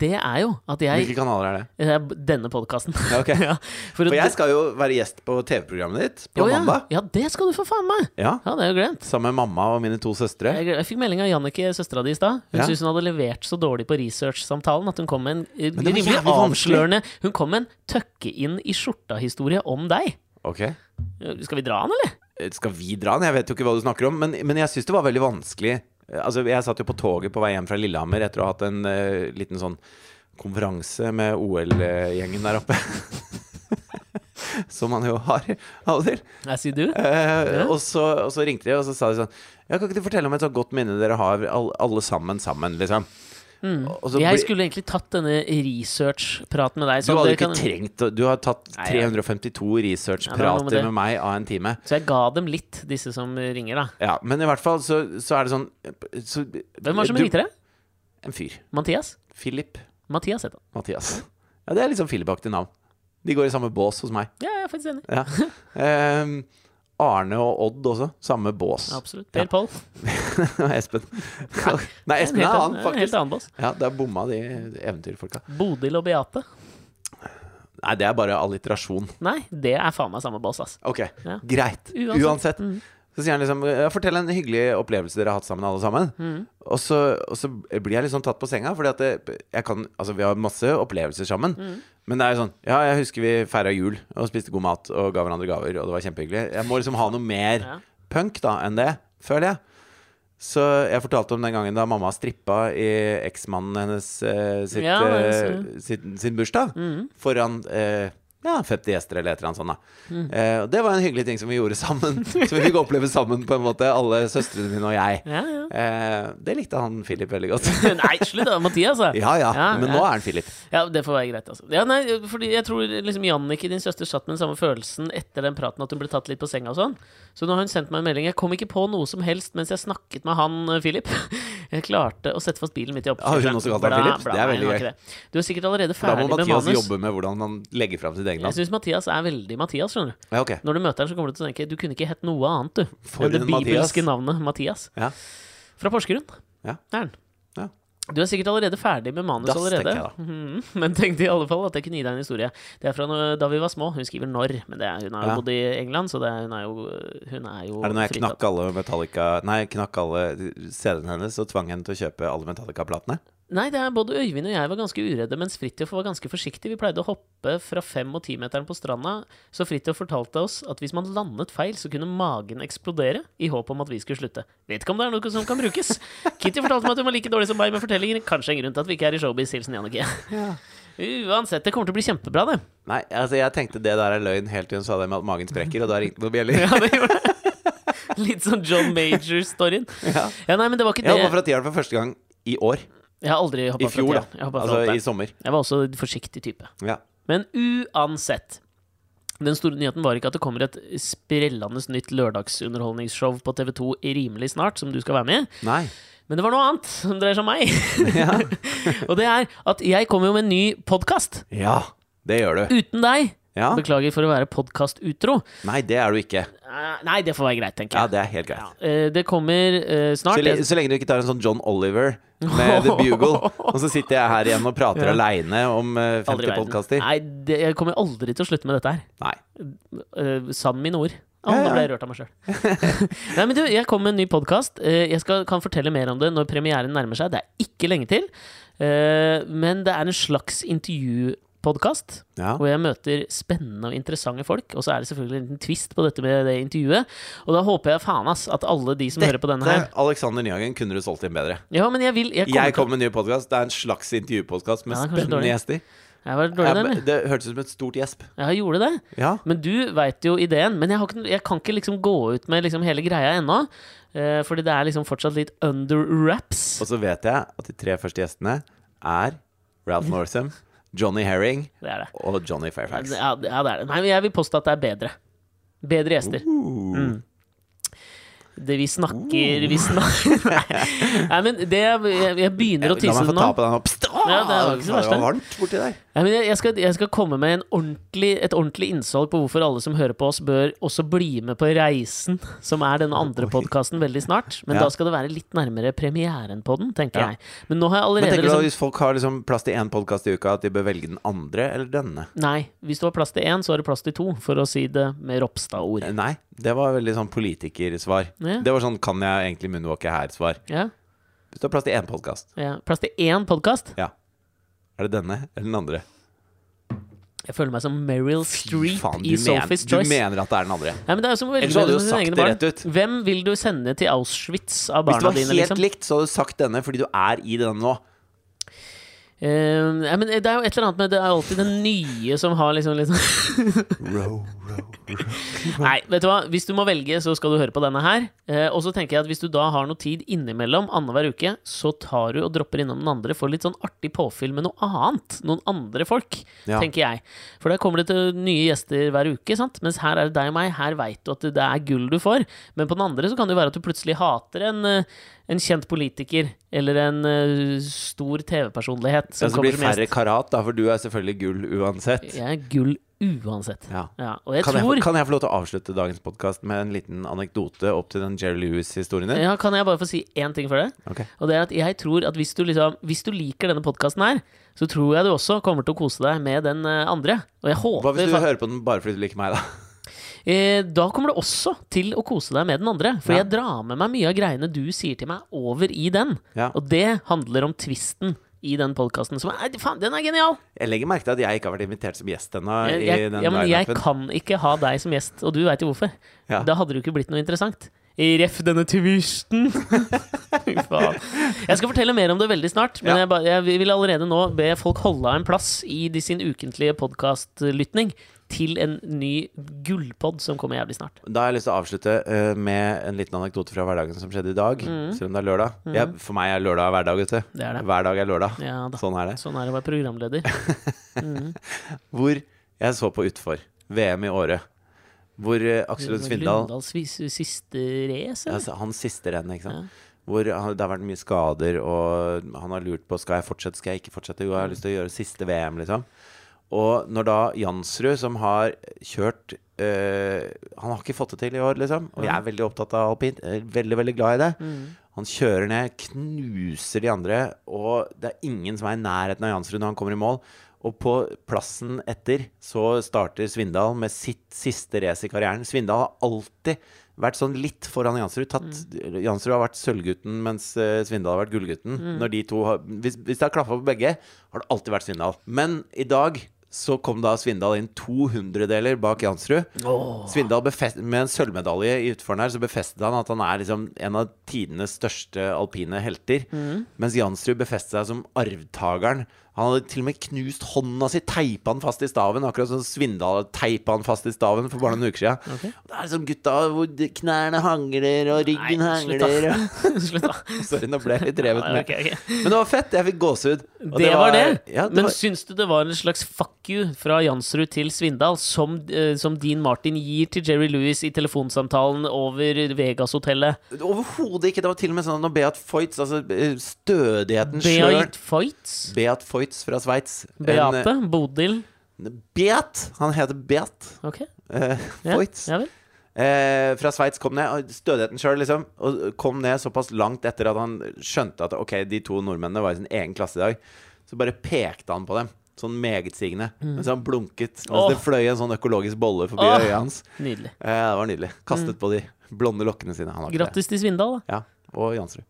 det er jo at jeg Hvilke kanaler er det? Er Denne podkasten. Ja, for For jeg skal jo være gjest på TV-programmet ditt på Å, ja. mandag. Ja, det skal du for faen meg! Ja. Ja, det er jo glemt. Sammen med mamma og mine to søstre. Jeg, jeg fikk melding av Jannicke, søstera di, i stad. Hun syntes hun hadde levert så dårlig på research-samtalen at hun kom med en eh, rimelig avslørende Hun kom med en tøkke inn i skjorta-historie om deg. Ok. Skal vi dra den, eller? Eh, Skal vi dra den? Jeg vet jo ikke hva du snakker om. Men, men jeg syns det var veldig vanskelig. Altså, jeg satt jo på toget på vei hjem fra Lillehammer etter å ha hatt en uh, liten sånn konferanse med OL-gjengen der oppe. Som man jo har av og til. Jeg sier du. Eh, og, så, og så ringte de, og så sa de sånn Ja, kan ikke du fortelle om et så godt minne dere har alle sammen sammen, liksom? Og så Mm. Jeg skulle egentlig tatt denne research-praten med deg. Du hadde ikke kan- trengt Du har tatt 352 research-prater Ja, med med meg av en time. Så jeg ga dem litt, disse som ringer, da. Ja, men i hvert fall så, så er det sånn så, Hvem var det som du- ringte deg? En fyr. Mathias? Philip Mathias heter han. Mathias. Ja, det er litt sånn Philip-aktig navn. De går i samme bås hos meg. Ja, jeg er faktisk enig. Ja. Ehm, Arne og Odd også. Samme bås. Absolutt. Per Pål. Og Espen. Nei, Espen er han, annen- en Helt faktisk. annen bås. Ja, der bomma de eventyrfolka. Bodil og Beate. Nei, det er bare alliterasjon. Nei, det er faen meg samme bås, ass. Ok, Ja. greit. Uansett. Uansett. Mm. Så sier han liksom ja, Fortell en hyggelig opplevelse dere har hatt sammen, alle sammen. Mm. Og, så, og så blir jeg sånn tatt på senga, fordi at det, jeg kan Altså, vi har masse opplevelser sammen. Mm. Men det er jo sånn Ja, jeg husker vi feira jul og spiste god mat og ga hverandre gaver, og det var kjempehyggelig. Jeg må liksom ha noe mer Ja. punk da enn det, føler jeg. Så jeg fortalte om den gangen da mamma strippa i eksmannen hennes eh, sitt, Ja, eh, sin, sin bursdag. Mm. Foran eh, ja, 50 gjester eller et eller annet sånt. da eh, Og det var en hyggelig ting som vi gjorde sammen. som vi fikk oppleve sammen, på en måte, alle søstrene mine og jeg. Ja, ja. Eh, det likte han Philip veldig godt. Nei, slutt da, Mathias, da. ja, ja, Ja, men nå er han Philip. Ja, det får være greit, altså. Ja, nei, fordi jeg tror liksom Jannicke, din søster, satt med den samme følelsen etter den praten at hun ble tatt litt på senga og sånn. Så nå har hun sendt meg en melding. Jeg kom ikke på noe som helst mens jeg snakket med han, eh, Philip. Jeg klarte å sette fast bilen midt i Har hun også kalt han Philip? Det er veldig gøy. Du er sikkert allerede ferdig med manus. da må Mathias jobbe med hvordan han legger fram sitt eget Jeg navn. syns Mathias er veldig Mathias, skjønner du. Ja, okay. Når du møter ham, så kommer du til å tenke du kunne ikke hett noe annet, du. For enn det bibelske Mathias. navnet Mathias. Ja. Fra Porsgrunn. Ja. Er han. Du er sikkert allerede ferdig med manus das, allerede. jeg. Mhm. Men tenkte i alle fall at jeg kunne gi deg en historie. Det er fra da vi var små. Hun skriver når, men det er, hun har jo Ja. bodd i England, så det er, hun er jo, hun er jo Er det når jeg fritatt. knakk alle Metallica Nei, knakk alle CD-ene hennes og tvang henne til å kjøpe alle Metallica-platene? Nei, det er både Øyvind og jeg var ganske uredde, mens Fridtjof var ganske forsiktig. Vi pleide å hoppe fra fem- og timeteren på stranda, så Fridtjof fortalte oss at hvis man landet feil, så kunne magen eksplodere, i håp om at vi skulle slutte. Vet ikke om det er noe som kan brukes. Kitty fortalte meg at hun var like dårlig som meg med fortellinger. Kanskje en grunn til at vi ikke er i showbiz. Hilsen Jannicke. Uansett, det kommer til å bli kjempebra, det. Nei, altså jeg tenkte det der er løgn helt til hun sa det med at magen sprekker, og da ringte noen bjeller. Ja, det gjorde det. Litt sånn John Major-storyen. Ja. Ja, nei, men det var ikke Jeg at de fra det for første gang i år. Jeg har aldri hoppa I fjor, da. Altså i sommer. jeg var også forsiktig type. Ja. Men uansett. Den store nyheten var ikke at det kommer et sprellende nytt lørdagsunderholdningsshow på TV2 rimelig snart, som du skal være med i. Nei. Men det var noe annet som dreier seg om meg. Ja. Og det er at jeg kommer jo med en ny podkast. ja, det gjør du. Uten deg. Ja. Beklager for å være podkast-utro. Nei, det er du ikke. Eh, Nei, det får være greit, tenker jeg. Ja, det er helt greit. Ja. Det kommer eh, snart. Så, le så lenge du ikke tar en sånn John Oliver med The Bugle, og så sitter jeg her igjen og prater Ja. aleine om eh, i 50 podkaster. Nei, det, jeg kommer aldri til å slutte med dette her. Nei. Sann mine ord. Å, Ja, nå ble jeg rørt av meg sjøl. Nei, men du, jeg kom med en ny podkast. jeg skal, kan fortelle mer om det når premieren nærmer seg. Det er ikke lenge til. Eh, men det er en slags intervjupodkast. Ja. Hvor jeg møter spennende og interessante folk. Og så er det selvfølgelig en liten twist på dette med det intervjuet. Og da håper jeg faen ass at alle de som hører på denne her Dette, Alexander Nyhagen, kunne du solgt inn bedre. Ja, men jeg vil Jeg kommer Jeg kommer med en ny podkast. Det er en slags intervjupodkast med Ja, spennende dårlig. gjester. Jeg var dårlig eller? det hørtes ut som et stort gjesp. Ja, jeg gjorde det. Ja. Men du veit jo ideen. Men jeg, har ikke, jeg kan ikke liksom gå ut med liksom hele greia ennå. Uh, fordi det er liksom fortsatt litt under wraps. Og så vet jeg at de tre første gjestene er Ralph Northam, Johnny Herring Det det. og Johnny Fairfax. Ja, ja, det er det. Nei, men jeg vil påstå at det er bedre. Bedre gjester. Uh. Mm. Det vi snakker Vi snakker Nei, men det jeg, jeg begynner å La meg få ta på den opp. Ja, det var ikke så verst, det. var varmt borti der. Nei, men jeg, skal, jeg skal komme med en ordentlig, et ordentlig innsalg på hvorfor alle som hører på oss, bør også bli med på Reisen, som er den andre podkasten, veldig snart. Men Ja. da skal det være litt nærmere premieren på den, tenker Ja. jeg. Men nå har jeg Men allerede tenker du at liksom Hvis folk har liksom plass til én podkast i uka, at de bør velge den andre eller denne? Nei, hvis du har plass til én, så har du plass til to, for å si det med Ropstad-ord. Nei, det var veldig sånn politikersvar. Ja. Det var sånn 'kan jeg egentlig moonwalke her?'-svar. Ja, Hvis du har plass til én podkast, ja. Plass til én podkast? er det denne eller den andre? Jeg føler meg som Meryl Streep faen, i Sophie's Choice. Du mener at det er den andre? Nei, men det er jo som Ellers hadde du jo sagt det rett ut. Hvem vil du sende til Auschwitz av barna dine? Hvis det var dine, helt liksom? likt, så hadde du sagt denne fordi du er i den nå. Uh, ja, men det er jo et eller annet med Det er alltid den nye som har liksom liksom sånn row. Nei, vet du hva? Hvis du må velge, så skal du høre på denne her. Eh, og så tenker jeg at hvis du da har noe tid innimellom annenhver uke, så tar du og dropper innom den andre for litt sånn artig påfyll med noe annet. Noen andre folk, Ja. tenker jeg. For der kommer det til nye gjester hver uke, sant? Mens her er det deg og meg. Her veit du at det er gull du får. Men på den andre så kan det være at du plutselig hater en, eh, en kjent politiker eller en eh, stor TV-personlighet Ja, så blir det færre karat, da, for du er selvfølgelig gull uansett. Jeg er gull uansett. Ja. Ja, og jeg Kan, tror jeg, kan jeg få lov til å avslutte dagens podkast med en liten anekdote opp til den Jerry Lewis-historien din? Ja, Kan jeg bare få si én ting for det? Okay. Og det er at jeg tror at hvis du, liksom, hvis du liker denne podkasten her, så tror jeg du også kommer til å kose deg med den eh, andre. Og jeg håper Hva hvis du hører på den bare fordi du liker meg, da? eh, Da kommer du også til å kose deg med den andre. For Ja. jeg drar med meg mye av greiene du sier til meg, over i den. Ja. Og det handler om twisten i den podkasten. Som er, faen, den er genial! Jeg legger merke til at jeg ikke har vært invitert som gjest ennå. Ja, men jeg kan ikke ha deg som gjest, og du veit jo hvorfor. Ja. Da hadde det jo ikke blitt noe interessant. Ref denne twisten. Jeg skal fortelle mer om det veldig snart, men Ja. jeg, ba, jeg vil allerede nå be folk holde av en plass i de sin ukentlige podkastlytning til en ny gullpod som kommer jævlig snart. Da har jeg lyst til å avslutte uh, med en liten anekdote fra hverdagen som skjedde i dag. Selv om det er lørdag. Jeg, for meg er lørdag hver dag, vet du. Mm. Det er det. Hver dag er lørdag. Ja da. Sånn er det. Sånn er det å være programleder. Hvor jeg så på utfor. VM i Åre. Hvor uh, Aksel Lund Svindal Lundals siste race, altså, Hans siste renn, ikke sant. Ja. Hvor det har vært mye skader, og han har lurt på skal jeg fortsette, skal jeg ikke fortsette. Jo, jeg har lyst til å gjøre siste VM, liksom. Og når da Jansrud, som har kjørt øh, Han har ikke fått det til i år, liksom. Og jeg er veldig opptatt av alpint. Veldig, veldig glad i det. Mm. Han kjører ned, knuser de andre, og det er ingen som er i nærheten av Jansrud når han kommer i mål. Og på plassen etter så starter Svindal med sitt siste race i karrieren. Svindal har alltid vært sånn litt foran Jansrud. Tatt, Mm. Jansrud har vært sølvgutten, mens eh, Svindal har vært gullgutten. Mm. De to har, hvis, hvis det har klaffa på begge, har det alltid vært Svindal. Men i dag så kom da Svindal inn to hundredeler bak Jansrud. Svindal befest, Med en sølvmedalje i utføren her så befestet han at han er liksom en av tidenes største alpine helter. Mens Jansrud befestet seg som arvtakeren. Han hadde til og med knust hånda si, teipa den fast i staven. Akkurat som Svindal teipa han fast i staven for bare noen uker siden. Okay. Det er liksom gutta hvor knærne hangler, og ryggen Nei, hangler. og- Slutt, da. Sorry, nå ble jeg litt revet med. Okay, okay. Men det var fett. Jeg fikk gåsehud. Det, Det var det. Ja, det Men var, syns du det var en slags fuck you fra Jansrud til Svindal, som, eh, som Dean Martin gir til Jerry Lewis i telefonsamtalen over Vegas-hotellet? Overhodet ikke. Det var til og med sånn når Beat Foyts, altså eh, stødigheten sjøl Beat Fights? Beat Foyts fra Sveits. Beate? En, Bodil? eh, Beat! Han heter Beat Ok. eh, Ja, ja vel. Eh, fra Sveits kom ned, stødigheten sjøl, liksom. Og kom ned såpass langt etter at han skjønte at ok, de to nordmennene var i sin egen klasse i dag. Så bare pekte han på dem. Sånn megetsigende. Mens han blunket mens oh. det fløy en sånn økologisk bolle forbi oh. øyet hans. Nydelig. Eh, det var nydelig. Kastet på de blonde lokkene sine. Grattis til Svindal, da. Ja. Og Jansrud.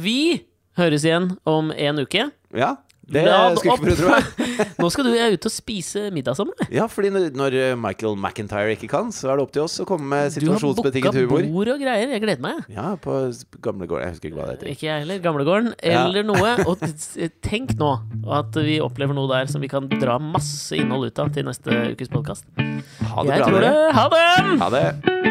Vi høres igjen om en uke. Ja, det skulle ikke prøve meg. Nå skal du ut og spise middag sammen. eller? Ja, fordi når- eh, Michael McIntyre ikke kan, så er det opp til oss å komme med Du har booka bord og greier. Jeg gleder meg. Ja, på gamlegården. Jeg husker ikke hva det heter. Ikke jeg heller. Gamlegården Ja. eller noe. Og tenk nå at vi opplever noe der som vi kan dra masse innhold ut av til neste ukes podkast. Ha det Jeg bra, tror det. Ha det! Ha det.